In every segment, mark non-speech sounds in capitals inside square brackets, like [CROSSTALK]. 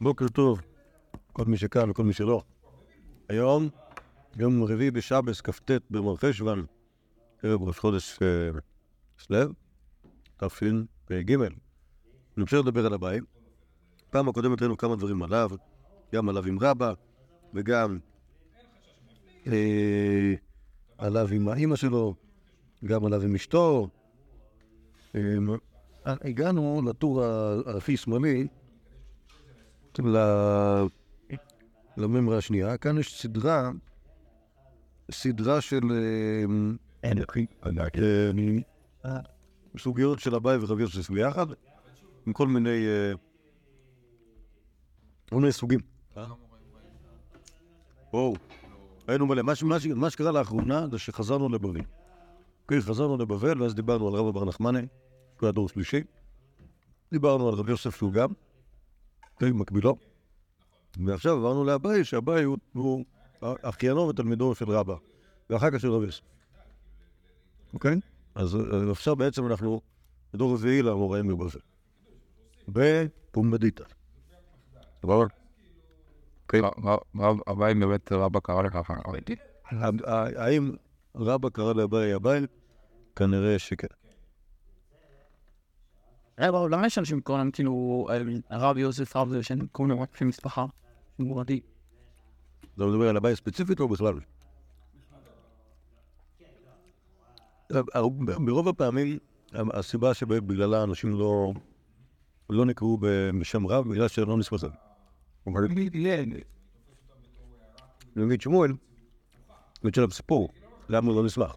בוקר טוב, כל מי שכאן וכל מי שלא. היום, יום רביעי בשבס, כ"ט במרחשוון, ערב ראש חודש אה, סלב, תשפ"ג. נמשיך לדבר על הבית. פעם הקודמת ראינו כמה דברים עליו, גם עליו עם רבא, וגם אה, עליו עם האימא שלו, גם עליו עם אשתו. אה, הגענו לטור הכי שמאלי, ל- לממרה השנייה. כאן יש סדרה, סדרה של אה, אה, סוגיות של אביי ורבי יוסף ביחד, עם כל מיני אה, כל מיני סוגים. וואו, היינו מלא. מה שקרה לאחרונה זה שחזרנו לבבל. אוקיי, חזרנו לבבל, ואז דיברנו על רבא בר נחמני, שהוא היה דור שלישי. דיברנו על רבי יוסף שהוא גם, מקבילו. ועכשיו עברנו לאביי, שאביי הוא, אחיינו ותלמידו של רבא, ואחר כך של רבי. אוקיי? אז עכשיו בעצם אנחנו בדור רביעי לאמוראים מבבל. בפומבדיטה. סבבה? אביי באמת רבא קרא לך. ה- ה- האם רבא קרא לאביי אביי? כנראה שכן. אבל למה יש אנשים קוראים כאילו הרב יוסף רב זה שהם קוראים רק לפי משפחה? מורדי. אתה מדבר על אביי ספציפית או בכלל? ברוב הפעמים הסיבה שבגללה אנשים לא לא נקראו בשם רב בגלל שלא נספסו. נגיד שמואל, יש עליו סיפור, למה הוא לא נסמך?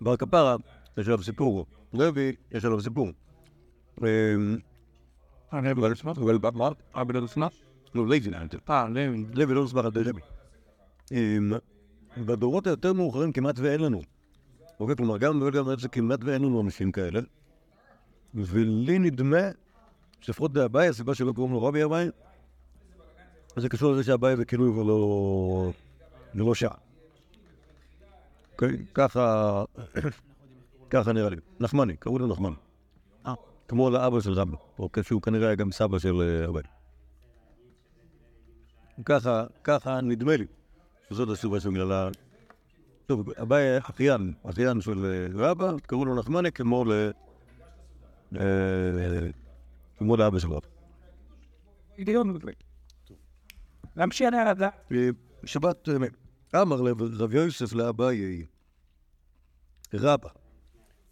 בר כפרה, יש עליו סיפור, לוי, יש עליו סיפור. אמ, אבל מה? אבא לא נשמע? לא, לוי נענתם. אה, לוי. לוי לא נסמך על די רבי. בדורות היותר מאוחרים כמעט ואין לנו. אוקיי, כלומר, גם בבל גם זה כמעט ואין לנו אנשים כאלה. ולי נדמה, שלפחות באביי, הסיבה שלא קוראים לו רבי אביי, זה קשור לזה שאביי זה כינוי ולא... ולא שעה. אוקיי? ככה... ככה נראה לי. נחמני, קראו לו נחמן. אה. כמו לאבא של רבי, אוקיי, שהוא כנראה היה גם סבא של אה, אביי. ככה, ככה נדמה לי, שזאת הסיבה שבגללה... טוב, אביי היה אחיין, אחיין של אה, רבא, קראו לו נחמני כמו ל... אה, כמו לאבא של רבא. להמשיך. אה, שבת אה, אמר רב יוסף לאביי רבא,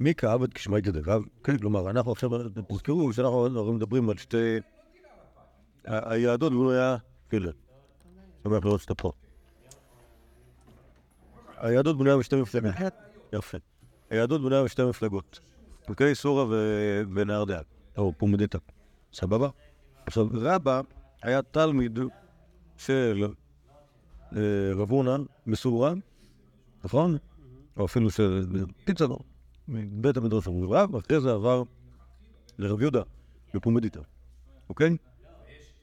מי כאבד כשמעית דרב? כן, כלומר, אנחנו עכשיו, תזכרו שאנחנו אנחנו מדברים על שתי... היהדות בנויה, כאילו, שמח לראות שאתה פה. היהדות בנויה משתי מפלגות. יפה. היהדות בנויה משתי מפלגות. אוקיי? סורה ו- ונהרדעל, או פומדיטה. סבבה? עכשיו, רבא היה תלמיד של אה, רב הונא מסורה, נכון? או אפילו של קיצר, מבית המדרש רב, ואחרי זה עבר לרב יהודה בפומדיטה, אוקיי?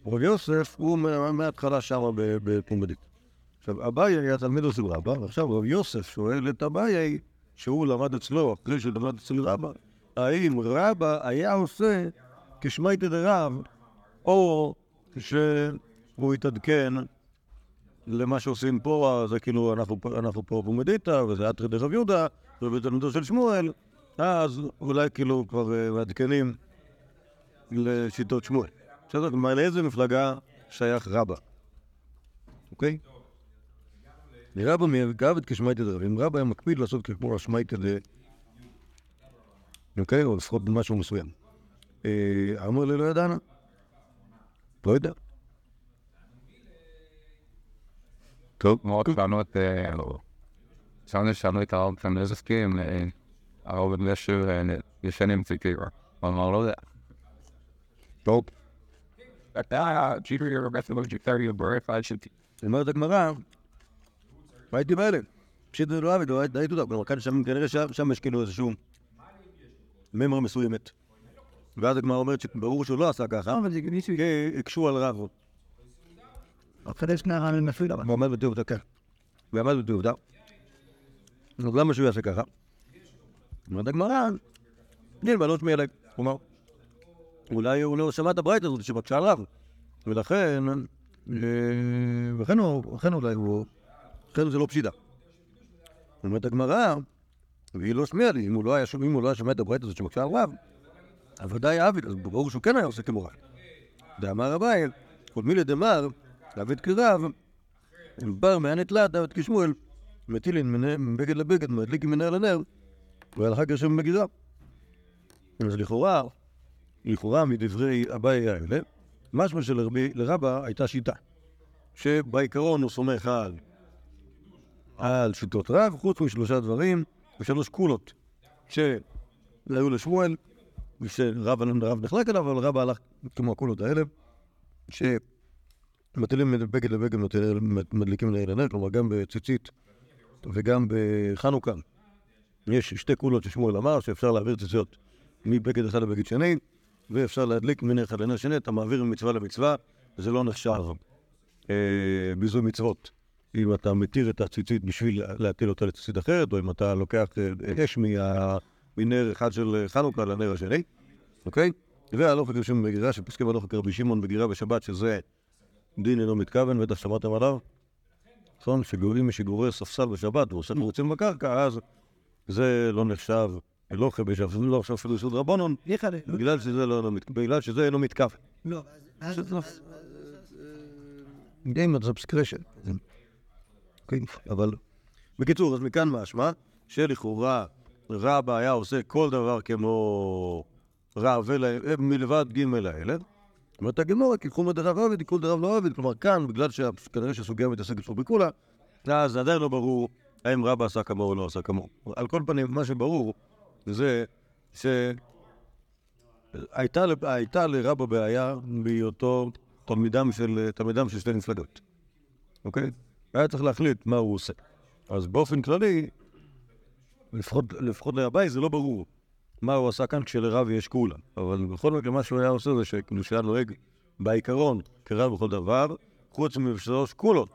רב יוסף הוא מה- מההתחלה שם בפומדיטה. עכשיו, אביי היה תלמידו של רבא, ועכשיו רב יוסף שואל את אביי, שהוא למד אצלו, אחרי שלמד אצל רבא, האם רבא היה עושה כשמייטה דרב, או שהוא התעדכן למה שעושים פה, זה כאילו אנחנו, פה- פומדיטה, וזה אתרי דרב יהודה, ובתלמידו של שמואל, אז אולי כאילו כבר אה, מעדכנים לשיטות שמואל. בסדר? כלומר, לאיזה מפלגה שייך רבא, אוקיי? רבא מגבת כשמייטה דרב. אם רבא היה מקפיד לעשות כמו השמייטה ד... אוקיי? או לפחות במשהו מסוים. אה, אמר לי לא ידענה. לא יודע. טוב. מאוד שאלנו את... אה, שאלנו שאלנו את הרב קנזסקי, אם אה, הרב משהו ישן עם ציטי. הוא אמר לא יודע. טוב. אתה ג'יטרי רבתי לא ג'יטרי ברף עד שתי. אומרת הגמרא, הייתי בהלם. פשיט זה לא עבד, לא הייתי אותה. כלומר, כאן שם, כנראה שם- יש כאילו איזשהו ממרה מסוימת. ואז הגמרא אומרת שברור שהוא לא עשה ככה, אבל זה מישהו... כי הקשו על רב. אחרי זה שנייה אני מפריד אבל. הוא עמד בתעובדה, כן. הוא עמד בתעובדה. אז למה שהוא יעשה ככה? אומרת הגמרא, דין בנות מילג. כלומר, אולי הוא לא שמע את הברייתא הזאת שבקשה עליו, ולכן, אה, לכן הוא- לכן אולי הוא, לכן זה לא פשיטה. אומרת הגמרא, והיא לא השמיעה לי, אם הוא לא היה שומע, לא את הברייתא הזאת שמקשה על רב, אז ודאי עביד, אז ברור שהוא כן היה עושה כמו רב. דאמר אביי, קודמי לדמר, עביד כרב, בר מהנתלת, עבד כשמואל, מטילין מבגד לבגד, מדליק מנהר לנר, והלכה גרשם בגזרה. אז לכאורה, לכאורה מדברי אביי האלה, משמע שלרבי- לרבה הייתה שיטה, שבעיקרון הוא סומך על, על שיטות רב, חוץ משלושה דברים ושלוש קולות, שהיו לשמואל, ושרב רב נחלק עליו, אבל רבה הלך כמו הקולות האלה, שמטילים מבגד לבגד, מדליקים הנר, כלומר גם בציצית וגם בחנוכה. יש שתי קולות ששמואל אמר, שאפשר להעביר ציציות מבגד אחד לבגד שני, ואפשר להדליק מנר אחד לנר שני, אתה מעביר ממצווה למצווה, זה לא נחשב אה, ביזוי מצוות. אם אתה מתיר את הציצית בשביל להטיל אותה לציצית אחרת, או אם אתה לוקח אה, אש מנר אחד של חנוכה לנר השני, אוקיי? והלוך וגרשים בגירה, שפוסקים הלוך כרבי שמעון בגירה בשבת, שזה דין אינו מתכוון, בטח שמעתם עליו. נכון? שגורמים משיגורי ספסל בשבת ועושה מרוצים בקרקע, אז זה לא נחשב לא זה לא נחשב אפילו יסוד רבונון, בגלל שזה לא- לא בגלל שזה אינו מתכוון. לא, אז... לא- Game of subscription. כן, אבל... בקיצור, אז מכאן משמע שלכאורה רבא היה עושה כל דבר כמו רב מלבד ג' האלה. אומרת הגמורה, כי חומר דרב עבד, כל דרב לא עבד. כלומר, כאן, בגלל שכנראה שהסוגיה מתעסקת פה בכולה, אז עדיין לא ברור האם רבא עשה כמוהו או לא עשה כמוהו. על כל פנים, מה שברור זה ש... הייתה, ל- הייתה לרבא בעיה בהיותו תלמידם של, תלמידם של שתי מפלגות, אוקיי? היה צריך להחליט מה הוא עושה. אז באופן כללי, לפחות, לפחות לאביי זה לא ברור מה הוא עשה כאן כשלרב יש כולה. אבל בכל מקרה מה שהוא היה עושה זה שכאילו שהיה נוהג בעיקרון כרב בכל דבר, חוץ משלוש קולות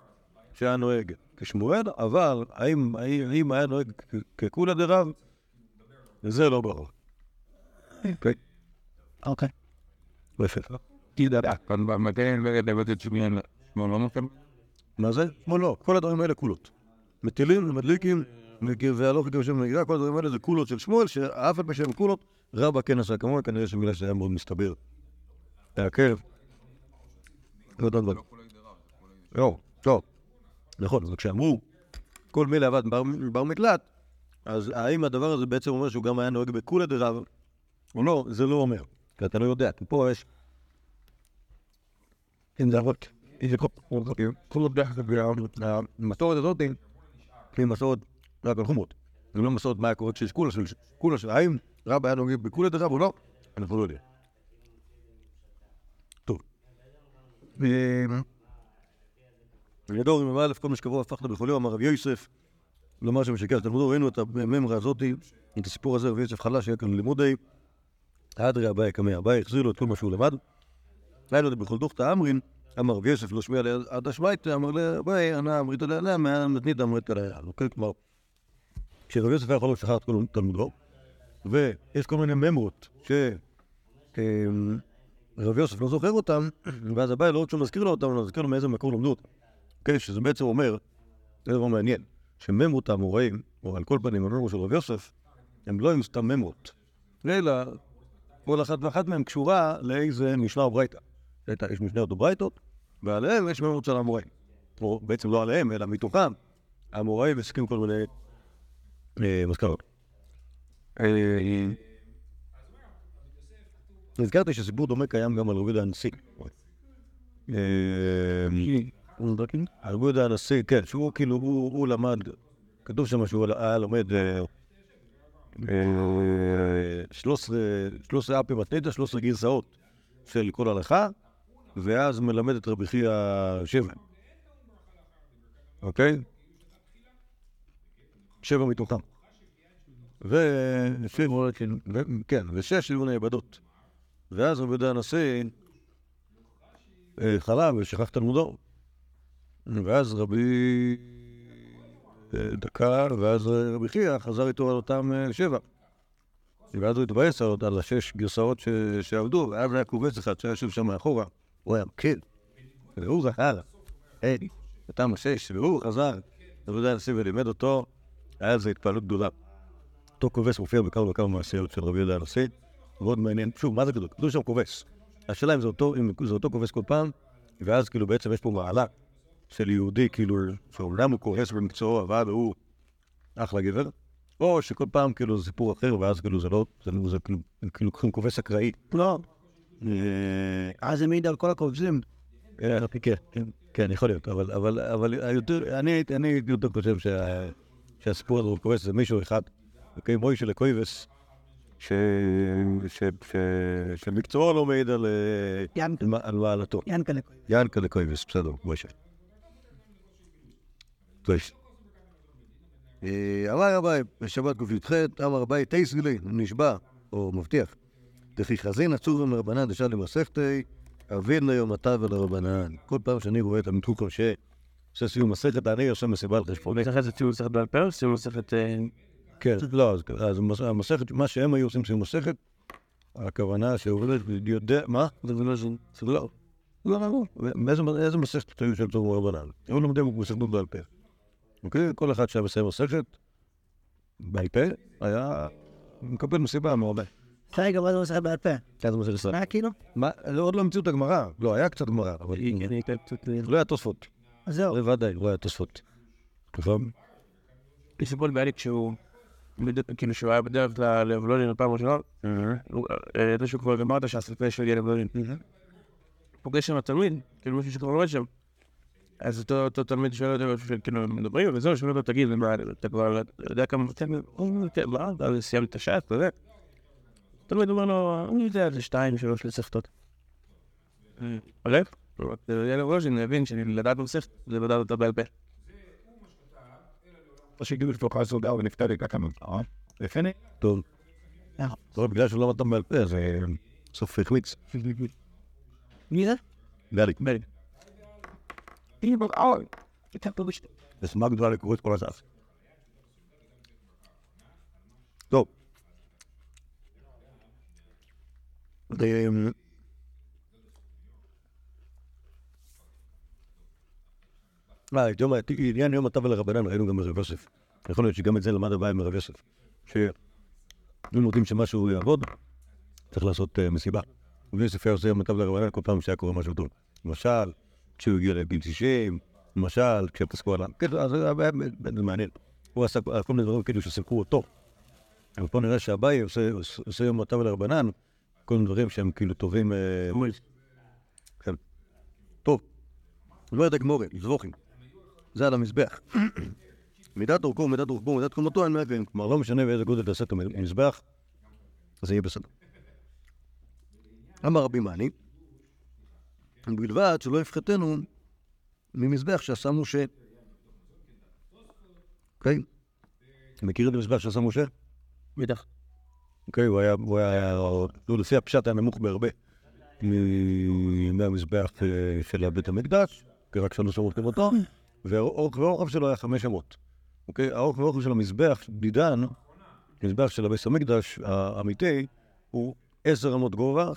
שהיה נוהג כשמואל, אבל האם, האם, היה נוהג ככולה דרב, זה לא ברור. אוקיי? אוקיי. שמיין, לא. מה זה? כמו לא, כל הדברים האלה קולות. מטילים, מדליקים, והלוך וגרשם מגירה, כל הדברים האלה זה קולות של שמואל, שאף על פי שהם קולות, רבא כן עשה כמוהו, כנראה שבגלל שזה היה מאוד מסתבר. להקל. ועוד דברים. לא, לא. נכון, אבל כשאמרו, כל מילה עבד בר, מקלט, אז האם הדבר הזה בעצם אומר שהוא גם היה נוהג בקולה דרב, או לא, זה לא אומר. כי אתה לא יודע, כי פה יש... אין זה דרך המסורת הזאת היא מסורת רק על חומרות. זה לא מסורת מה קורה כשיש קולה של... קולה של... האם רב היה נוהג בקולה דרב או לא? אנחנו לא יודעים. טוב. בגדול, עם א' כל מה שקבוע הפכת בחוליו, אמר רב יוסף, לומר שמשקר תלמודו, ראינו את הממרה הזאתי, את הסיפור הזה, רבי יוסף חלש, היה כאן לימודי, אדרי אביי קמא אביי, החזיר לו את כל מה שהוא למד. לו בכל דוכתא אמרין, אמר רבי יוסף לא שמיע עד השמייתא, אמר לאביי, ענה אמרית עליה, מהנתנית אמרית עליה. אוקיי, כלומר, כשרבי יוסף היה יכול לשחרר את כל תלמודו, ויש כל מיני ממרות שרבי יוסף לא זוכר אותם, ואז אביי לא רק שהוא מזכיר לו אותם, הוא מזכיר לו מאיזה מקור למדו אותם. אוקיי, שזה בעצם אומר, זה דבר מעניין, שממרות האמוראים, או על כל פנים הממרות של רבי יוסף, הם לא היו סתם ממרות, אלא כל אחת ואחת מהן קשורה לאיזה משנה או ברייתא. יש משניות או ברייתות, יש ממרות של האמוראים. או בעצם לא עליהם, אלא מתוכם, האמוראים מסיקים כל מיני אה, מסקנות. הזכרתי שסיפור דומה קיים גם על רבי יהודה הנשיא. אה, על רבי יהודה הנשיא, כן, שהוא כאילו, הוא למד, כתוב שם שהוא היה לומד אה, אה, 13 13 אפי מתנתא, 13 גרסאות של כל הלכה, ואז מלמד את רבי חייא שבע. אוקיי? שבע מתוכם. ו- ו- כן, ושש היו נאבדות. ואז יהודה הנשיא אה, חלם ושכח תלמודו. ואז רבי אה, דקה, ואז רבי חייא חזר איתו על אותם אה, שבע. ואז הוא התבאס על השש גרסאות שעבדו, ואז היה קובץ אחד שהיה יושב שם מאחורה, הוא היה מקל, והוא זכר, היי, אתה משש, והוא חזר, יודע הנשיא ולימד אותו, היה זה התפעלות גדולה. אותו כובס מופיע בכמה וכמה מעשיות של רבי יהודה הנשיא, מאוד מעניין, שוב, מה זה כתוב? כתוב שם כובס. השאלה אם זה אותו, אם זה אותו כובס כל פעם, ואז כאילו בעצם יש פה מעלה של יהודי, כאילו, שאומנם הוא כועס במקצועו, אבל הוא אחלה גבר, או שכל פעם כאילו זה סיפור אחר, ואז כאילו זה לא, זה, זה כאילו, הם כאילו לוקחים כובס אקראי. לא, אה, אז זה מעיד על כל הכובשים. אה, כן, כן, כן, יכול להיות, אבל, אבל, אבל אני, אני יותר חושב שה, שהסיפור הזה הוא כובס זה מישהו אחד, אוקיי, מוישה לקויבס, ש, ש, ש, שמקצועו לא מעיד על, אה, מעלתו. ינקה לקוי. ינקה לקויבס, בסדר, מוישה. טוב. אה, אמר רבי, בשבת קי"ח, אמר רבי, תייס לי, נשבע, או מבטיח. דכי חזין עצור מרבנן דשאל למסכתי, אבין ליום אתה ולרבנן. כל פעם שאני רואה את המתוקו שעושה סיום מסכת, אני עושה מסיבה על חשבוני. מסכת זה ציון מסכת בעל פה או ציון מסכת... אה, כן, לא, אז- אז המס- המסכת, מה שהם היו עושים סיום מסכת, הכוונה שהוא יודע, מה? זה לא זה. זה לא. לא, לא, לא. איזה מסכת היו של צום רבנן? היו לומדים מסכתות בעל פה. אוקיי? כל אחד שהיה מסיים מסכת בעל פה, היה מקבל מסיבה מהרבה. רגע, מה זה מסכת בעל פה? איזה מסכת ישראל? מה כאילו? מה? לא, עוד לא המציאו את הגמרא. לא, היה קצת גמרא, אבל לא היה תוספות. אז זהו. זה ודאי, לא היה תוספות. נכון? יש סיפור על בעלי כשהוא... כאילו שהוא היה בדרך ל- לבלולין בפעם הראשונה, הוא- אה, ידע שהוא כבר גמר את הש"ס לפני שהוא הגיע לבלולין. פוגש שם תלמיד, כאילו מישהו שכבר לומד שם. אז אותו, תלמיד שואל אותו, כאילו מדברים, וזהו, שואל אותו, תגיד, אתה כבר יודע כמה... הוא אומר, "כן, מה, אתה סיימת את הש"ס, אתה יודע? תלמיד אומר לו, אני יודע, זה שתיים, שלוש מסכתות. הולך? ילד רוז'ין הבין שלדעת מסכת זה לדעת אותה בעל פה. או שהגידו לפתוח עשו דעה ונפטר לי כמה. לפני? טוב. אה. לא, בגלל שהוא לא למד אותם בעל פה, אז אה, בסוף החמיץ. מי זה? גלי. בלי. זה שמחה גדולה לקרוא את כל הש"ס. טוב. ה- עניין יום הטב לרבנן ראינו גם ברב יוסף. יכול להיות שגם את זה למד הבעיה מרב יוסף. שאם רוצים שמשהו יעבוד, צריך לעשות אה, מסיבה. רבי יוסף היה עושה יום הטב לרבנן כל פעם שהיה קורה משהו טוב. למשל, כשהוא הגיע לגיל 90, למשל, כשפסקו עליו. כן, זה היה מעניין. הוא עשה כל מיני דברים כאילו שסיפרו אותו. אבל פה נראה שהבאי עושה, יום הטב לרבנן, כל מיני דברים שהם כאילו טובים. אה, כן. טוב. אומרת הגמורת, זבוכים. זה על המזבח. מידת אורכו, מידת רוחבו, מידת קומתו, אין מעקרים. כלומר, לא משנה באיזה גודל תעשה את המזבח, זה יהיה בסדר. אמר רבי מאני, ובלבד שלא יפחתנו ממזבח שעשה משה. אוקיי? אתה מכיר את המזבח שעשה משה? בטח. אוקיי, הוא היה, הוא היה, הוא לפי הפשט היה נמוך בהרבה מהמזבח אה, של בית המקדש, כי רק שלוש אמות כמותו, והאורך והרוחב שלו היה חמש אמות. אוקיי, האורך והרוחב של המזבח, דידן, מזבח של הבית המקדש האמיתי, הוא עשר אמות גובה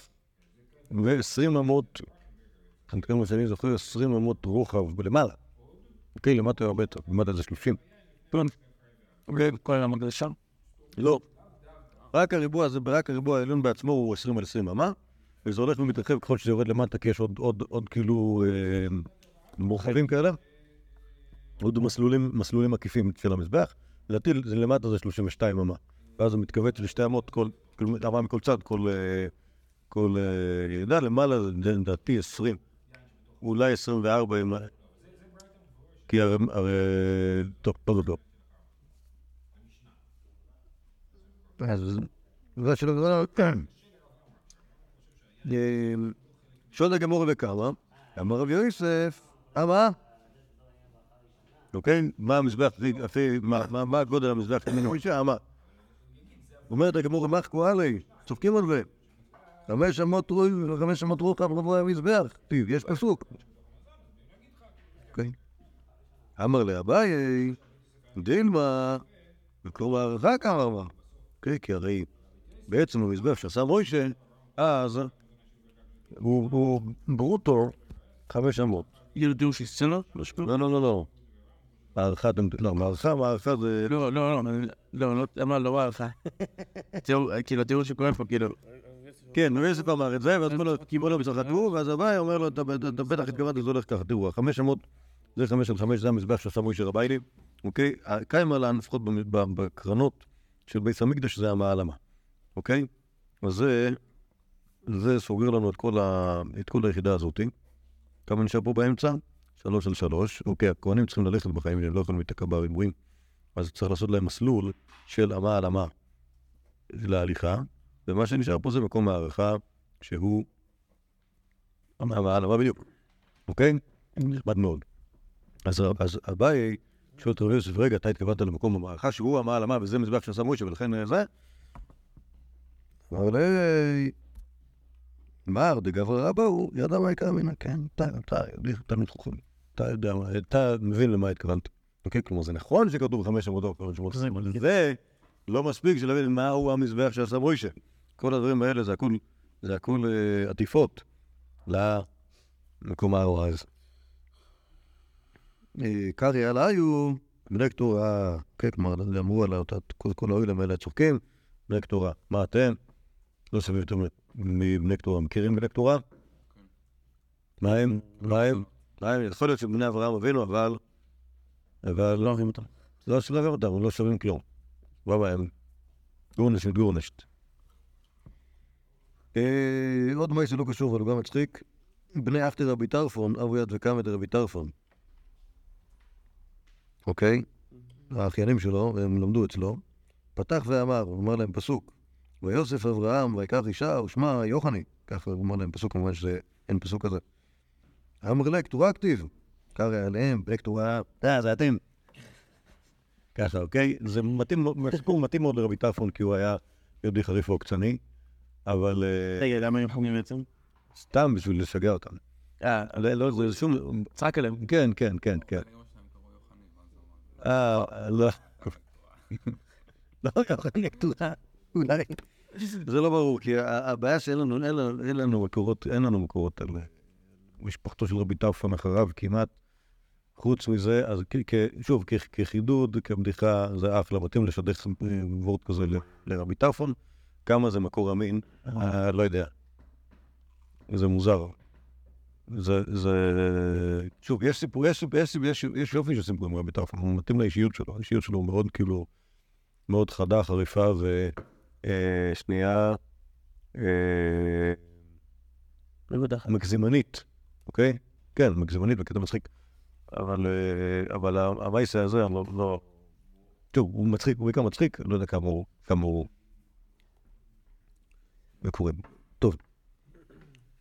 ועשרים אמות, עד כמה שאני זוכר, עשרים אמות רוחב למעלה. אוקיי, למטה הרבה יותר, למטה זה שלושים. אוקיי, כל המקדש זה שם. לא. רק הריבוע הזה, רק הריבוע העליון בעצמו הוא 20 על 20 אמה, וזה הולך ומתרחב ככל שזה יורד למטה, כי יש עוד, עוד, עוד כאילו אה, מורחבים כאלה, עוד מסלולים, מסלולים עקיפים של המזבח. לדעתי זה למטה זה 32 אמה, ואז זה מתכווץ לשתי אמות, כל, אמה מכל צד, כל, אה, כל אה, ירידה, למעלה זה לדעתי 20, אולי 24, אם... כי הרי. טוב, טוב, טוב. שוד הגמור וקמה, אמר רבי יוסף, אמה? אוקיי? מה המזבח, מה- גודל המזבח אישה? אמה. אומרת הגמור, מה חקואה לי? צוחקים על זה. חמש אמות רוי וחמש אמות רוחב רבוע המזבח. תראי, יש פסוק. אוקיי? אמר לאביי, דילמה, כלומר, רק אמר מה. אוקיי? כי הרי בעצם המזבח שעשה מוישה, אז הוא, ברוטו 500. כאילו תיאור של סצנה? משהו? לא, לא, לא, לא. הערכה, אתם- לא, מערכה, מערכה זה... לא, לא, לא, לא, לא, למה לא הערכה? [LAUGHS] תיאור, כאילו, התיאור שקורה פה, כאילו, כן, יוסף אמר את זה, ואז אומר לו, בוא לא בצחקו, ואז הבאי אומר לו, "אתה- בטח התכוונת שזה הולך ככה. תראו, החמש אמות, זה חמש על חמש, זה המזבח שעשה מוישה רביילי, אוקיי? קיימלן, לפחות בקרנות של בית המקדש, זה המעלמה, אוקיי? אז זה, זה סוגר לנו את כל היחידה הזאת. כמה נשאר פה באמצע? שלוש על שלוש. אוקיי, הכהנים צריכים ללכת בחיים, הם לא יכולים להיתקע בריבועים, אז צריך לעשות להם מסלול של המעלמה להליכה. ומה שנשאר פה זה מקום הערכה שהוא המעלמה בדיוק, אוקיי? נכבד מאוד. אז, אז אביי שואל את רבי יוסף, רגע, אתה התכוונת למקום המערכה שהוא המעלמה וזה מזבח שעשה מוישה ולכן אה, זה? אבל היי, מר דגברא רבא הוא ידע מה יקרה כן, אתה, אתה, תלמיד חוכם, אתה יודע, מה- אתה מבין למה התכוונת. אוקיי, כלומר זה נכון שכתוב חמש עמודות, חמש עמודות, אבל זה לא מספיק בשביל להבין מהו המזבח שעשה מוישה. כל הדברים האלה זה הכול, זה הכול אה, עטיפות למקום הארוע הזה. אה, קרעי על היו, בני קטורה, כן, כלומר, אמרו על אותה, כל, כל האוהלים האלה צוחקים, בני קטורה, מה אתם? לא שווים יותר מבני קטורה. מכירים בני קטורה? מה הם? מה הם? הם? יכול להיות שבני אברהם אבינו, אבל... אבל לא אוהבים אותם. לא שלא אוהבים אותם, הם לא שווים כלום. מה בהם? גורנשט גורנשט. אה, עוד מי שלא קשור, אבל הוא גם מצחיק. בני אחתי רבי טרפון, אבו יד וקמא דרבי טרפון. אוקיי? האחיינים שלו, והם למדו אצלו. פתח ואמר, הוא אמר להם פסוק. ויוסף אברהם ויקח אישה ושמה יוחני. ככה הוא אמר להם פסוק, כמובן שאין פסוק כזה. אמר לה, כתורה כתיב. קרא עליהם, בני כתורה, אה, זה אתם. ככה, אוקיי? זה מתאים, מאוד- הסיפור מתאים מאוד לרבי טרפון, כי הוא היה יהודי חריף ועוקצני, אבל אה, רגע, למה הם חוגגים בעצם? סתם בשביל לשגע אותם. אה, לא, לא, זה שום... צחק עליהם. כן, כן, כן, כן. אה, לא. לא, יוחנן כתובה, אולי. זה לא ברור, כי הבעיה שאין לנו, אין לנו- אין לנו מקורות, אין לנו מקורות על משפחתו של רבי טרפון אחריו כמעט. חוץ מזה, אז כ- כ- שוב, כ- כחידוד, כבדיחה, זה אחלה, מתאים לשדך אה, וורד כזה לרבי טרפון. כמה זה מקור אמין, אה, לא יודע. זה מוזר. זה, זה... שוב, יש סיפור, יש, יש, יש, יש יופי של סיפורים רבי טרפון, הוא מתאים לאישיות שלו, האישיות שלו מאוד כאילו, מאוד חדה, חריפה ושנייה, אה, בטח. מגזימנית, אוקיי? כן, מגזימנית בקטע מצחיק. אבל, אה, אבל המייסה הזה, אני לא, לא... טוב, הוא מצחיק, הוא בעיקר מצחיק, לא יודע כמה הוא, כמה הוא מקורי. טוב.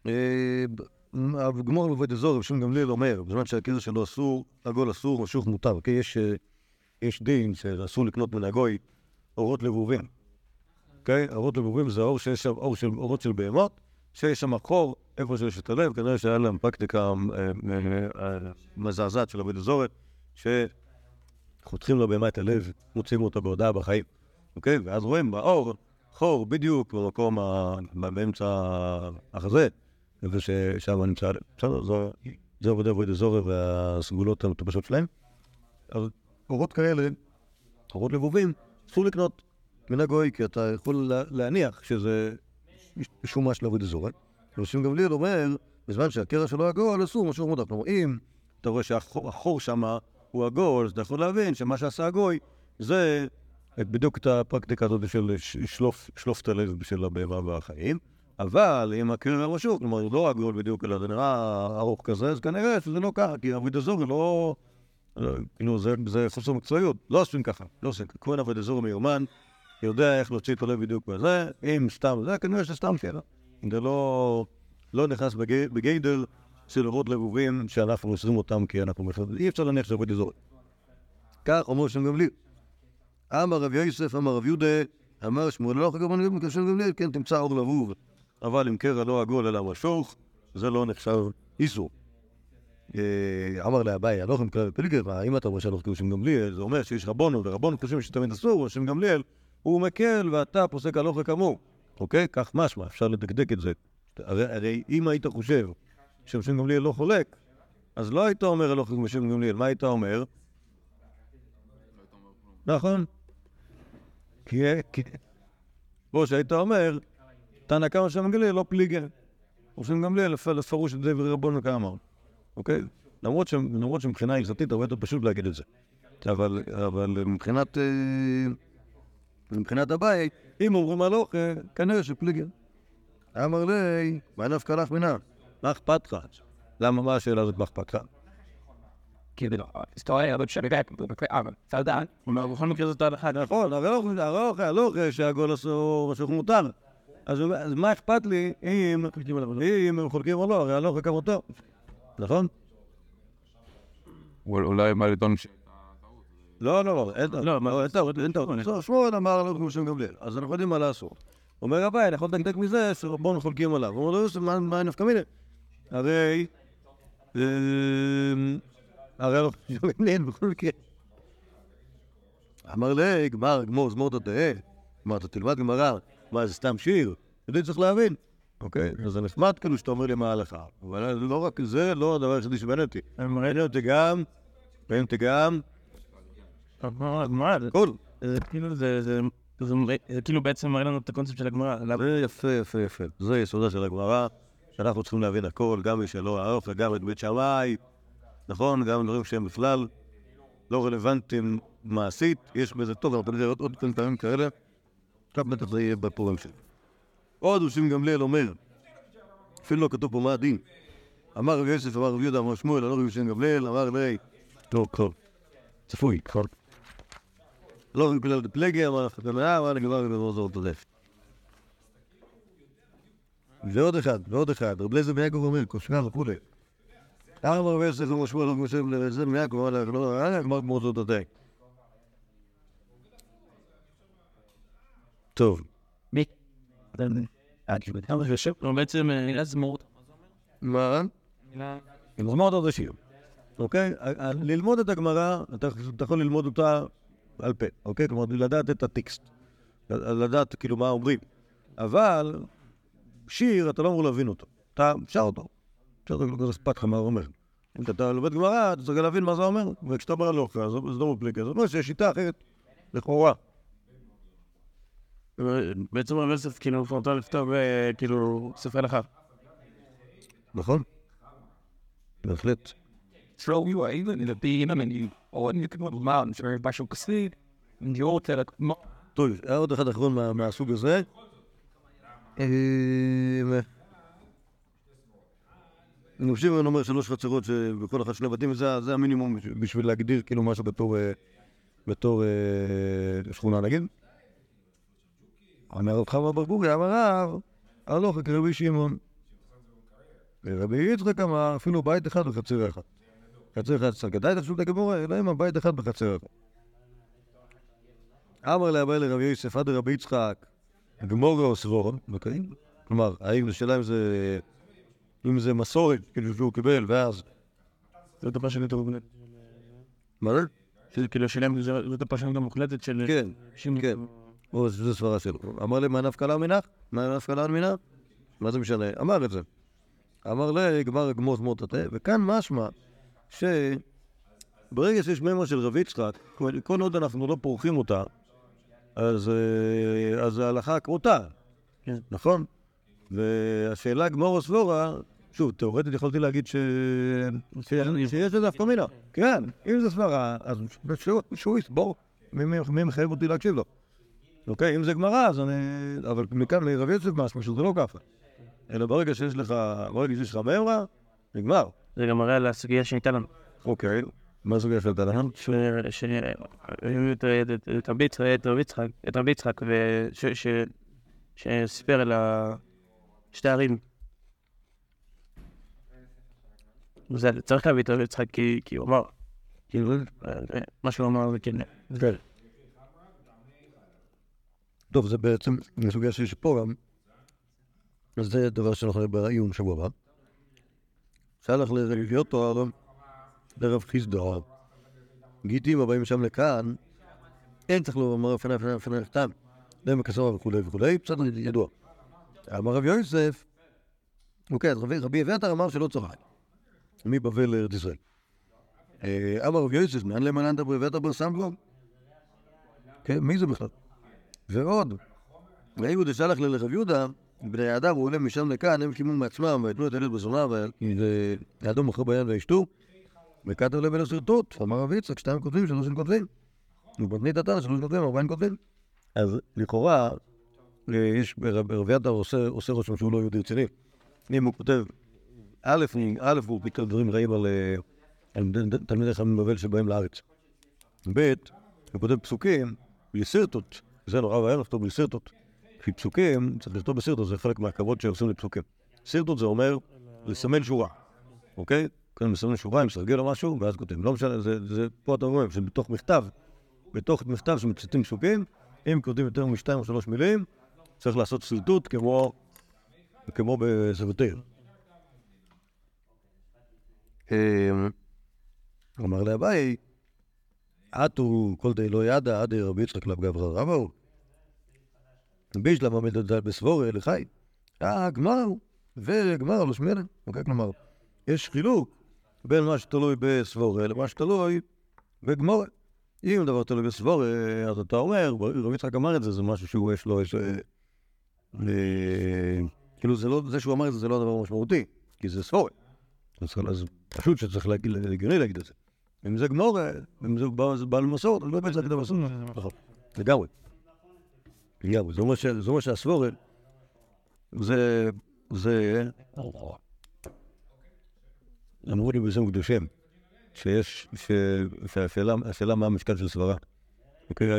אה, גמור עובד אזור, שמעון גמליאל אומר, בזמן שהקרע שלו אסור, עגול אסור, משוך מותר. אוקיי, יש, אה, יש דין שאסור לקנות מן הגוי אורות לבובים. אוקיי? אורות לבובים זה אור של בהמות, שיש שם חור, איפה שיש את הלב, כנראה שהיה להם פרקטיקה אה, אה, מזעזעת של עבוד אזורת, שחותכים לבהמה את הלב, מוציאים אותה בהודעה בחיים, אוקיי? ואז רואים באור, חור בדיוק במקום. באמצע החזה, איפה ששם נמצא הלב. בסדר, זה, עבודי עבוד אזורת והסגולות המטופשות שלהם. אז אורות כאלה, אורות לבובים, אסור לקנות מן הגוי, כי אתה יכול לה- להניח שזה שומש לעבוד אזורת. ורשום גמליאל אומר, בזמן שהקרע שלו עגול, אסור משהו מודע. כלומר, אם אתה רואה שהחור החור שם הוא עגול, אז אתה יכול להבין שמה שעשה הגוי זה בדיוק את הפרקטיקה הזאת של שלוף, את הלב של הבהמה והחיים. אבל אם הקרע משהו, כלומר, הוא לא עגול בדיוק, אלא זה נראה ארוך כזה, אז כנראה שזה לא ככה, כי עבוד אזורי לא... לא, כאילו, זה, חוסר מקצועיות. לא עושים ככה, לא עושים ככה. כהן עבוד אזורי מיומן, יודע איך להוציא את הלב בדיוק בזה, אם סתם זה, כנראה שסתם קרע. זה לא, לא נכנס בגי, בגיידר של אורות לבובים שאנחנו אוסרים אותם כי אנחנו מפחדים. אי אפשר להניח שעובד אזורי. כך אומר שם גמליאל. אמר רב יוסף, אמר רב יהודה, אמר שמואל לא חגר מקשר גמליאל, כן תמצא אור לבוב, אבל אם קרע לא עגול אלא משוך, זה לא נחשב איסור. אה, אמר לאביי, הלוך עם כלל ופילגר, אם אתה רוצה הלוך שם גמליאל, זה אומר שיש רבונו, ורבונו חושבים שתמיד אסור, ושם גמליאל הוא מקל ואתה פוסק הלוך כמוהו. אוקיי? כך משמע, אפשר לדקדק את זה. הרי, הרי אם היית חושב שמשם גמליאל לא חולק, אז לא היית אומר הלוך משם גמליאל, מה היית אומר? נכון. כמו שהיית אומר, תנא קמא שם גמליאל לא פליגה. ושם גמליאל לפ- לפרוש את זה ורבון כאמר. אוקיי? למרות, שמבחינה הלכתית הרבה יותר פשוט להגיד את זה. אבל, אבל מבחינת, מבחינת הבית, אם אומרים הלוך, אה, כנראה שפליגה. אמר לי, מה נפקא לך מנה? מה אכפת לך? למה, מה השאלה הזאת, מה אכפת לך? כאילו, היסטוריה, אבל שבאמת, אבל, אתה יודע, הוא אומר, בכל מקרה זאת ההלכה. נכון, הלוך, הלוך, הלוך, שהגול אסור, אסור מותר. אז מה אכפת לי אם, הם חולקים או לא, הרי הלוך כמותו. נכון? אול- אולי מה לטעון ש... לא, לא, לא, אין טעות. לא, לא, אין טעות, טעות. לא, שמואל אמר הלוך כמו שם גמליאל, אז אנחנו יודעים מה לעשות. אומר רבי, אני יכול לדקדק מזה שרבון חולקים עליו. הוא אומר לו, מה- מה נפקא מיני? הרי... אמ, הרי כמו שם גמליאל בכל מקרה. אמר לי, גמר, גמור, זמור אתה תהא. מה, אתה תלמד גמרא? מה, זה סתם שיר? זה צריך להבין. אוקיי, אז זה נחמד כאילו שאתה אומר לי מה ההלכה. אבל לא רק זה, לא הדבר היחידי שמעניין אותי. מעניין אותי גם, מעניין אותי גם, הגמרא, זה הכל. זה כאילו, זה- זה כאילו בעצם מראה לנו את הקונספט של הגמרא. זה יפה, יפה, יפה. זה יסודה של הגמרא, שאנחנו צריכים להבין הכל, גם מי שלא ארוך וגם את בית שמאי, נכון? גם דברים שהם בכלל לא רלוונטיים מעשית, יש בזה טוב, אנחנו נראה עוד- כמה פעמים כאלה, עכשיו בטח זה יהיה בפורים שלי. עוד ושם גמליאל אומר, אפילו לא כתוב פה מה הדין. אמר רבי יוסף, אמר רבי יהודה, אמר שמואל, אמר רבי שם גמליאל, אמר לי, טוב, טוב, צפוי. לא רק בגלל דפלגי, אמר לך, במאה, אמר לגמר ובמור זור תודף. ועוד אחד, ועוד אחד, רב לזר מיעקב אומר, כושנה וכולי. אמר רבי יוסף שמואל, אמר יוסף לרב מיעקב, לה, לא, אה, גמר כמו זאת תודף. טוב, אבל בעצם אה, נראה זמורת. מה? ללמוד עוד השיר, אוקיי? ללמוד את הגמרא, אתה יכול ללמוד אותה בעל פה, אוקיי? כלומר, לדעת את הטקסט, לדעת כאילו מה אומרים. אבל שיר, אתה לא אמור להבין אותו. אתה שר אותו. שר אותו, לא אכפת לך מה הוא אומר. אם אתה לומד גמרא, אתה צריך להבין מה זה אומר. וכשאתה אומר אז זה לא מפליקה. זה אומר שיש שיטה אחרת, לכאורה. בעצם יוסף כאילו מפורטה לכתוב אה, כאילו ספר הלכה. נכון? בהחלט. Throw you even in a beam and you, או אני כמו mountains or משהו כזה, and you all tell it? טוב, היה עוד אחד אחרון מה- מהסוג הזה. אמ, אני חושב שאני אומר שלוש חצרות שבכל אחת שני בתים, זה המינימום בש- בשביל להגדיר כאילו משהו בתור אה, אה, שכונה נגיד. אומר רב חמא אמר רב, הלוך כרבי שמעון. ורבי יצחק אמר, אפילו בית אחד בחצר אחד. חצר סגדה את פשוט הגמורה, אלא אם הבית אחד בחצר. אמר לאביי לרבי יוסף עד רבי יצחק, גמור או סבור, אוקיי? כלומר, האם זו שאלה אם זה, אם זה מסורת, כאילו שהוא קיבל, ואז... זאת הפרשנות המוקלטת. מה זה? כאילו שלהם, זה- זאת הפרשנות המוקלטת של... כן. כן. או, זו סברה שלו. אמר לי, מה נפקא לה מנך? מה נפקא לה מנך? מה זה משנה? אמר את זה. אמר לי, גמר גמור זמור תתה, וכאן משמע שברגע שיש מימר של רבי יצחק, כל עוד אנחנו לא פורחים אותה, אז, אה, אז ההלכה כמותה, כן. נכון? והשאלה גמור סבורה, שוב, תאורטית יכולתי להגיד ש... ש... שיש לזה הפקא מינה. כן, אם זה סברה, אז שהוא- יסבור, מי- מחייב אותי להקשיב לו? אוקיי, אם זה גמרא, אז אני... אבל מכאן לרבי יוסף משמע שזה לא ככה. אלא ברגע שיש לך, ברגע שיש לך מימרה, נגמר. זה גם מראה על הסוגיה שהייתה לנו. אוקיי. מה הסוגיה של תנא? שהיו את רבי יצחק, שסיפר על שתי ערים. זה צריך להביא את רבי יצחק כי כי הוא אמר, כאילו, מה שהוא אמר זה כן. כן. טוב, זה בעצם סוגיה שיש פה גם. אז זה דבר שאנחנו נראה בעיון שבוע הבא. שלח לרביעיות תואר, לרב חיסדא. גיטים הבאים משם לכאן, אין צריך לומר פנה פנה פנה נכתב. להם כסומה וכולי וכולי, בסדר, ידוע. אמר רבי יוסף, אוקיי, רבי- אביתר אמר שלא צוחק. מבבל לארץ ישראל. אה, אמר רבי יוסף, מאן למנן דברי אביתר בר סמבו? כן, מי זה בכלל? ועוד, ויהיו דשלח לרב יהודה, בני אדם הוא עולה משם לכאן, הם קימו מעצמם, ויתנו את הילד בזונה, ויעדו מוכר ביד וישתו, וכתב להם אלו שרטוט, אמר רב יצחק, שתיים כותבים, שלוש הם כותבים. ובתנית התנא, שלוש כותבים, ארבעים כותבים. אז לכאורה, אה, יש, רב רב יתר עושה רושם שהוא לא יהודי רציני. אם הוא כותב, א', א', הוא כותב דברים רעים על אה, תלמידי חכמים בבל שבאים לארץ. ב', הוא כותב פסוקים בלי סרטוט, זה נורא ואיום לכתוב בלי סרטוט. כי פסוקים, צריך לכתוב בסרטוט, זה חלק מהכבוד שעושים לפסוקים. סרטוט זה אומר לסמן שורה, אוקיי? כאן מסמן שורה עם סרגל או משהו, ואז כותבים. לא משנה, זה, זה פה אתה אומר, שבתוך מכתב, בתוך מכתב שמצטטים פסוקים, אם כותבים יותר משתיים או שלוש מילים, צריך לעשות סרטוט כמו, כמו בסבתיר. אמר לאביי, עטו כל די לא ידע עד רבי יצחק לאו גברא רבא בישלמה מדדל בסבורי לחי. אה, גמר וגמר לא שמירה. אוקיי, כלומר, יש חילוק בין מה שתלוי בסבורי למה שתלוי בגמורה. אם דבר תלוי בסבורי, אז אתה אומר, רבי יצחק אמר את זה, זה משהו שהוא יש לו איזה... אה, כאילו זה לא, זה שהוא אמר את זה זה לא הדבר משמעותי, כי זה סבורי. אז פשוט שצריך להגיד, הגיוני להגיד את זה. אם זה גמור, אם זה זה בעל מסורת, אז לא באמת להגיד המסורת. נכון, לגמרי. לגמרי, זה אומר שהסבורת, זה, זה, אמרו לי בשם קדושים, שיש, שהשאלה השאלה מה המשקל של סברה. אוקיי,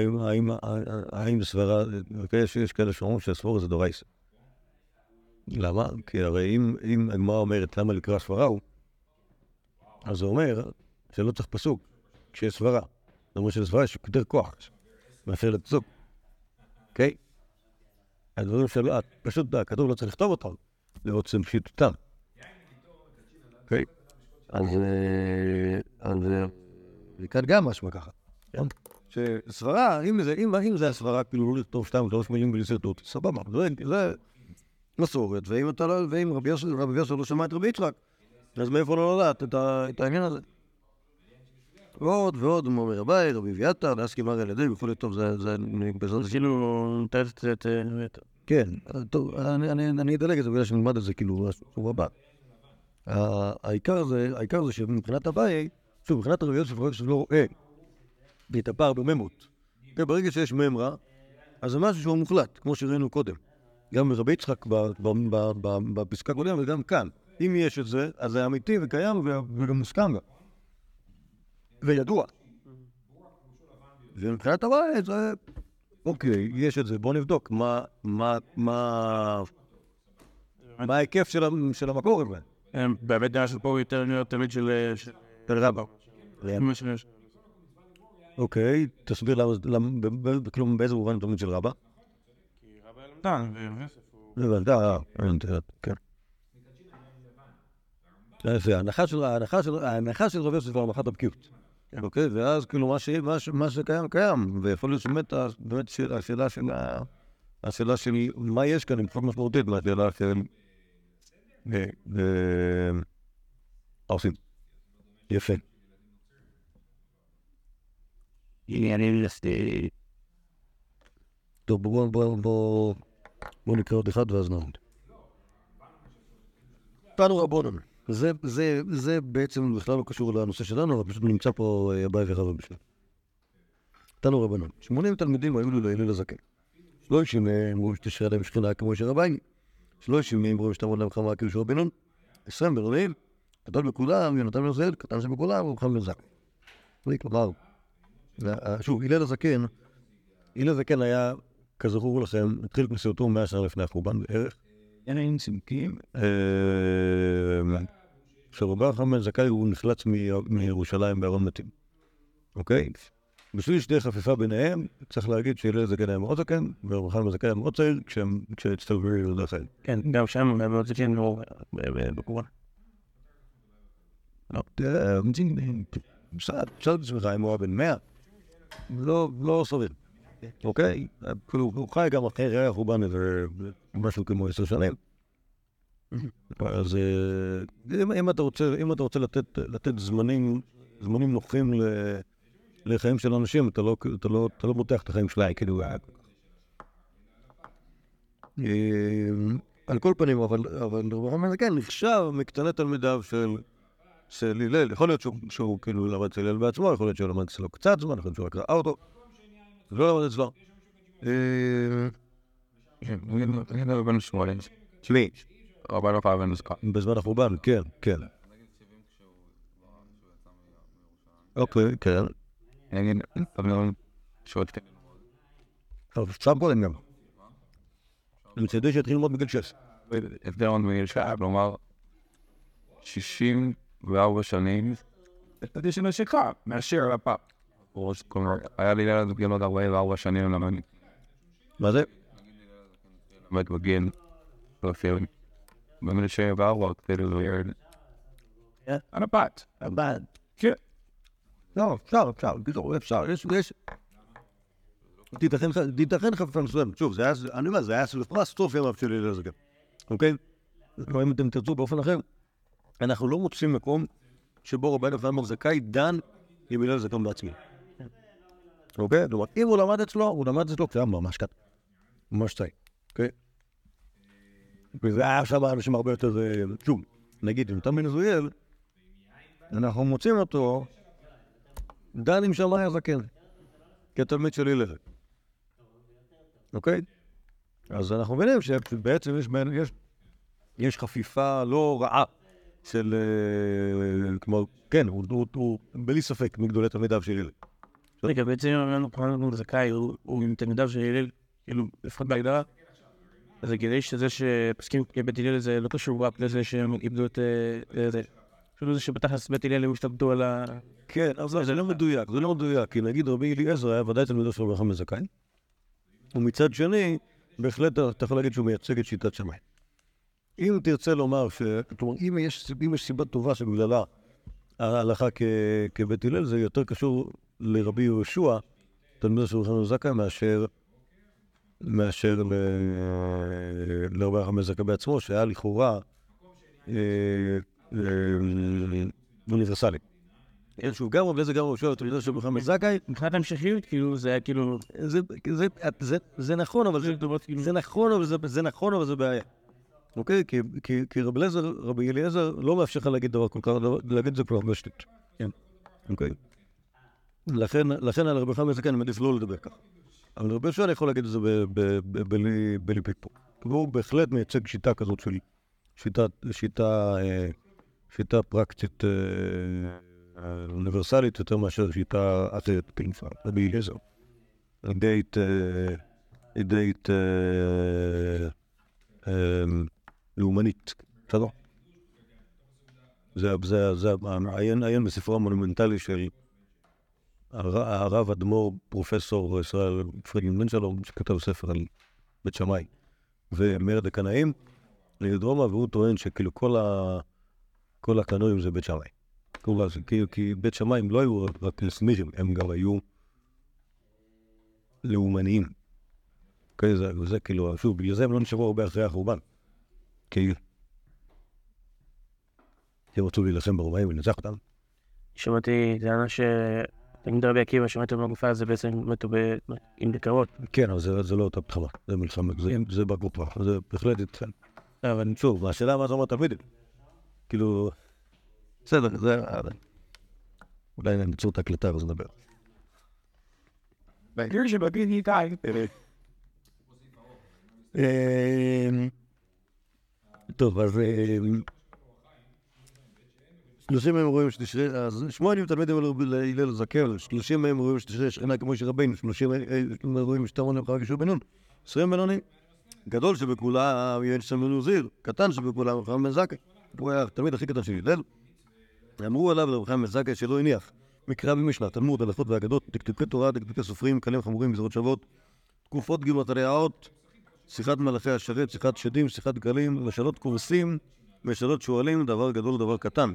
האם- סברה, אוקיי, יש כאלה שאומרים שהסבורה זה דורייסה. למה? כי הרי אם הגמרא אומרת למה לקרוא סברה הוא, אז זה אומר שלא צריך פסוק כשיש סברה. זאת אומרת שלסברה יש יותר כוח מאשר לפסוק, אוקיי? הדברים שלא, פשוט הכתוב לא צריך לכתוב אותם, לעוצם פשיטותם. אוקיי? אז אה, אז אה, וכאן גם משמע ככה. כן? שסברה, אם זה, הסברה, כאילו לא לכתוב שתיים, שלוש מילים בלי סרטוט, סבבה, זה, מסורת, ואם לא, רבי יוסף, לא שמע את רבי יצחק, אז מאיפה לא לדעת את העניין הזה? ועוד ועוד, הוא אומר אביי, רבי אביתר, להסכים הרי על ידי וכולי, טוב, זה, זה. כאילו נותן את. כן, טוב, אני, אדלג את זה בגלל שנלמד את זה כאילו בשבוע הבא. ה- העיקר זה, העיקר זה שמבחינת אביי, שוב, מבחינת רבי יוסף, רבי יוסף לא רואה את הפער בממות. ברגע שיש ממרה, אז זה משהו שהוא מוחלט, כמו שראינו קודם. גם ברבי יצחק בפסקה הקודמת וגם כאן. אם יש את זה, אז זה אמיתי וקיים וגם מוסכם גם. וידוע. ומבחינת אביי זה... אוקיי, יש את זה, בוא נבדוק מה, מה, מה, מה ההיקף של, המקור הזה. הם באמת דעה של פה הוא יותר תלמיד של... של- של רבא. מה שיש. אוקיי, תסביר למה, כלום באיזה מובן תלמיד של רבא? למדן, ויוסף הוא... הבנתי, אה, הבנתי, כן. יפה, ההנחה של, רבי יוסף זה הנחת הבקיאות. אוקיי, ואז כאילו מה, ש, מה, ש, מה שקיים, קיים, ויכול להיות שבאמת באמת ש- השאלה של, ה- השאלה של מה יש כאן היא פחות משמעותית מהשאלה של... אה, אה, מה עושים? יפה. טוב, בואו בוא, בוא, בוא נקרא עוד אחד ואז נעמוד. תנו רבונן. זה, זה, זה בעצם בכלל לא קשור לנושא שלנו, אבל פשוט נמצא פה אה, אביי ורבא בשביל. תנו רבנן. 80 תלמידים היו לו להלל הזקן. שלושים מהם אמרו שתשרה להם שכינה כמו של רביי. שלושים מהם אמרו שתעמוד להם חמה כאילו של רבנון. עשרים בינונים. גדול בכולם, יונתן בן עוזיאל, קטן שבכולם, רוחם בן זק. זה כלומר, שוב, הלל הזקן, הלל הזקן היה, כזכור לכם, התחיל כנסייתו מאה שנה לפני החורבן בערך. אין סימקים. אה, שרבי יוחנן בן זכאי הוא נחלץ מירושלים בארון מתים, אוקיי? בשביל שתהיה חפיפה ביניהם, צריך להגיד שהלל זקן היה מאוד זקן, ורבי בן זכאי היה מאוד צעיר כשהם- כשהצטלבו ליהודה חיים. כן, גם שם, מאוד זקן, הוא בקורונה. אה, בסדר, תשאל את עצמך אם הוא היה בן מאה, לא לא סביר. אוקיי? כאילו, הוא חי גם אחרי ריח חורבן איזה משהו כמו עשר שנים. אז אה, אם, אתה רוצה, אם אתה רוצה לתת, לתת זמנים, זמנים נוחים ל, לחיים של אנשים, אתה לא, אתה לא, אתה לא מותח את החיים שלהם, כאילו... אה, אה, על כל פנים, אבל, אבל רבי כן, נחשב מקטני תלמידיו של, של הלל. יכול להיות שהוא, שהוא כאילו למד אצל הלל בעצמו, יכול להיות שהוא למד אצלו קצת זמן, יכול להיות שהוא רק ראה אותו. לא. אה, כן, יודע לא לנזכר. בזמן החורבן, כן, כן. אוקיי, כן. אבל שעוד כן. טוב, שם קודם גם. מצדי שהתחיל ללמוד בגיל שש. הבדל עוד מגיל שעה, כלומר, 64 שנים. זה שנה שלך, מאשר הפעם. כלומר, היה לי ילד בגיל עוד 44 שנים למד מה זה? למד בגיל. לא אפילו. בגיל 74, כאילו, ילד. כן. על הבת. הבעד. כן. לא, אפשר, אפשר, בקיצור, אפשר, יש, יש... תיתכן בפעם מסוימת, שוב, אני אומר, זה היה לפרס סוף ימיו של הלל הזקן, אוקיי? כלומר, אם אתם תרצו באופן אחר, אנחנו לא מוצאים מקום שבו רבי אברהם בר זכאי דן עם הלל הזקן בעצמי. אוקיי? כלומר, אם הוא למד אצלו, הוא למד אצלו כשהיה ממש קטן. ממש צעיר, אוקיי? וזה היה שם אנשים הרבה יותר, שוב, נגיד, אם אתה מנזויאל, אנחנו מוצאים אותו דן עם שמאי הזקן, כתלמיד של הלל. אוקיי? אז אנחנו מבינים שבעצם יש, יש, יש חפיפה לא רעה של... אה, כמו, כן, הוא, הוא, הוא בלי ספק מגדולי תלמידיו של הלל. רגע, בעצם אם אמרנו פרנקל זכאי, הוא עם תלמידיו של הלל, כאילו, לפחות בהגדרה, אז הגילי שזה שפוסקים כבית הלל זה לא קשור רק לזה שהם איבדו את אה, זה. פשוט זה שבתכלס בית הלל הם השתלטו על ה... כן, אבל זה לא מדויק, זה לא מדויק, כי נגיד רבי אליעזר היה ודאי תלמידו של רבי זכאי, ומצד שני, בהחלט אתה יכול להגיד שהוא מייצג את שיטת שמאי. אם תרצה לומר ש... כלומר, אם יש, סיבה טובה שבגללה ההלכה. כבית הלל, זה יותר קשור לרבי יהושע, תלמידו של רבי זכאי, מאשר, מאשר ל... לרבי חמד זכאי בעצמו, שהיה לכאורה אה, אה, אוניברסלי. כן, שוב, גם רבי אליעזר גם רבי יהושע, תלמידו של רבי חמד זכאי, מבחינת המשכיות, כאילו, זה היה כאילו... זה, זה, זה, זה נכון, אבל זה, זה נכון, אבל זה, זה נכון, אבל זה בעיה. אוקיי? כי, כי, כי רבי אליעזר, רבי אליעזר לא מאפשר לך להגיד דבר כל כך, להגיד את זה כל כך בשטות. כן. אוקיי? לכן, לכן על רבי חמד זקן מעדיף לא לדבר ככה. אבל רבי יהושע יכול להגיד את זה בלי פיקפוק. והוא בהחלט מייצג שיטה כזאת של שיטה, שיטה, אה, שיטה פרקטית אה, אוניברסלית יותר מאשר שיטה אחרת, כאילו, רבי אליעזר. אידאית, אה, אה, לאומנית, בסדר? זה, העיין בספרו המונומנטלי של הרב אדמו"ר פרופסור ישראל פרידמן בן שלום, שכתב ספר על בית שמאי ומרד הקנאים לדרומא, והוא טוען שכאילו כל, ה, כל הקנאים זה בית שמאי. כאילו, כי בית שמאי הם לא היו רק- סמירים, הם גם היו לאומניים. אוקיי, זה, זה כאילו, שוב, בגלל זה הם לא נשארו הרבה אחרי החורבן. כי הם רצו להילחם ברומאים ולנצח אותם. שמעתי, היה ש... תלמיד רבי עקיבא, שמעתי במגופה הזה בעצם מתו עם דקרות. כן, אבל זה, זה לא אותה מלחמה, זה מלחמה, זה, זה כוכבא, זה בהחלט איתכם. אבל שוב, השאלה מה זה אומר תלמידים. כאילו, בסדר, זה... אולי ניצור את ההקלטה ואז נדבר. He died. אמ, טוב, אז שלושים מהם רואים שתשרה, אז שמונה תלמידים להלל הזקן, שלושים מהם רואים שתשרה שכינה כמו שרבנו, שלושים מהם רואים שתמון חרק ישוע בן נון, עשרים בינונים. גדול שבכולם יש סמנו זיר, קטן שבכולם רבי חמד זכאי. הוא היה התלמיד הכי קטן של הלל. אמרו עליו לרבי חמד זכאי שלא הניח. מקרא במשנה, תלמוד, הלכות ואגדות, דקדוקי תורה, דקדוקי סופרים, קלים חמורים, גזרות שוות, תקופות גימטריאות, שיחת מלאכי השרת, שיחת שדים, שיחת גלים, משאלות קורסים, משאלות שועלים, דבר גדול, דבר קטן.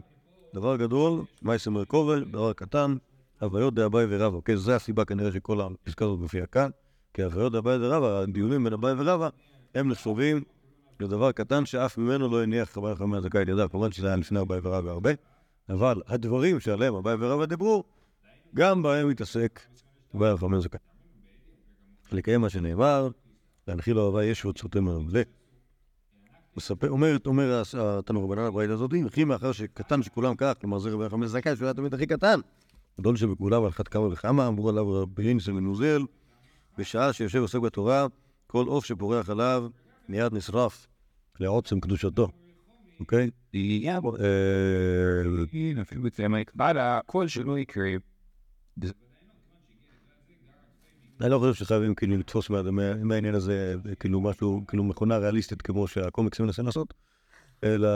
דבר גדול, מייסר מרכובל, דבר קטן, הוויות דאביי ורבא. אוקיי, זו הסיבה כנראה שכל הפסקה הזאת מופיעה כאן. כי הוויות אביי ורבא, הדיונים בין אביי ורבא, הם נחשבים לדבר קטן שאף ממנו לא הניח רבי יוחנן בן זכאי את ידיו. כמובן שזה היה לפני אביי ורבא הרבה, אבל הדברים שעליהם אביי ורבא דיברו, גם בהם התעסק רבי יוחנן בן זכאי. לקיים מה שנאמר, להנחיל אוהבי יש ואוצרותיהם מלא. אומר, אומר התנור רבנן הברית הזאת, וכי מאחר שקטן שכולם כך, כלומר זה רבי בן זכאי, שהוא היה תמיד הכי קטן, גדול שבכולם על אחת כמה וכמה, אמרו עליו רבי ניסן מנוזל, בשעה שיושב ועוסק בתורה, כל עוף שפורח עליו מיד נשרף לעוצם קדושתו, אוקיי? יהיה בו. אה, אפילו ההקבלה, כל שלא יקרה. אני לא חושב שחייבים כאילו לתפוס מה- מה- מהעניין הזה כאילו משהו, כאילו מכונה ריאליסטית כמו שהקומיקס מנסה לעשות, אלא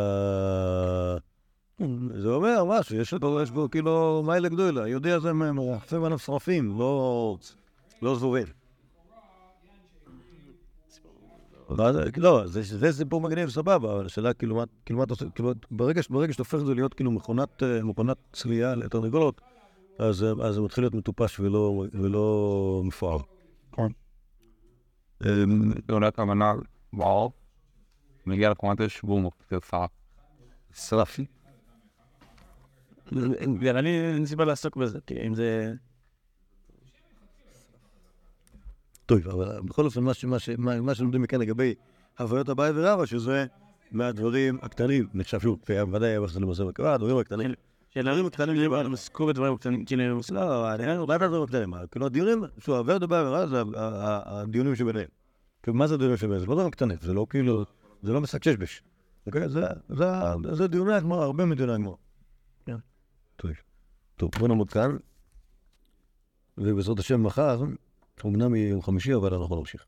זה אומר משהו, יש בו, כאילו מיילה גדולה, יודע זה מרחפים עליו שרפים, לא, לא זבובים. זה- לא, זה- סיפור מגניב, סבבה, אבל השאלה כאילו מה כאילו, אתה עושה, כאילו ברגע שאתה הופך את זה להיות כאילו מכונת אה, צלייה לתרנגולות, אז אז זה מתחיל להיות מטופש ולא ולא מפואר. נכון. אמ, עונת המנה וואו. מגיע לקומטש בום, תרצה. שרף. נראה לי אין סיבה לעסוק בזה, כי אם זה... טוב, אבל בכל אופן, מה שלומדים מכאן לגבי הוויות אביי ורבא, שזה מהדברים הקטנים, נחשב שוב, ודאי היה זה למעשה בקרה, הדברים הקטנים. שאלה קטנים שלי, הם עסקו בדברים קטנים, כאילו, לא, אני אומר, מה זה הדברים הקטנים? כאילו הדיונים, שוב, הוויות אביי ורבא זה הדיונים שביניהם. כאילו, מה זה הדיונים שביניהם? זה לא דברים קטנים, זה לא כאילו, זה לא משחק שש-בש. אוקיי? זה- דיוני הגמרא, הרבה מדיוני הגמרא. כן. טוב, טוב, בוא נעמוד כאן, ובעזרת השם מחר, אמנם יום חמישי, אבל אנחנו נמשיך.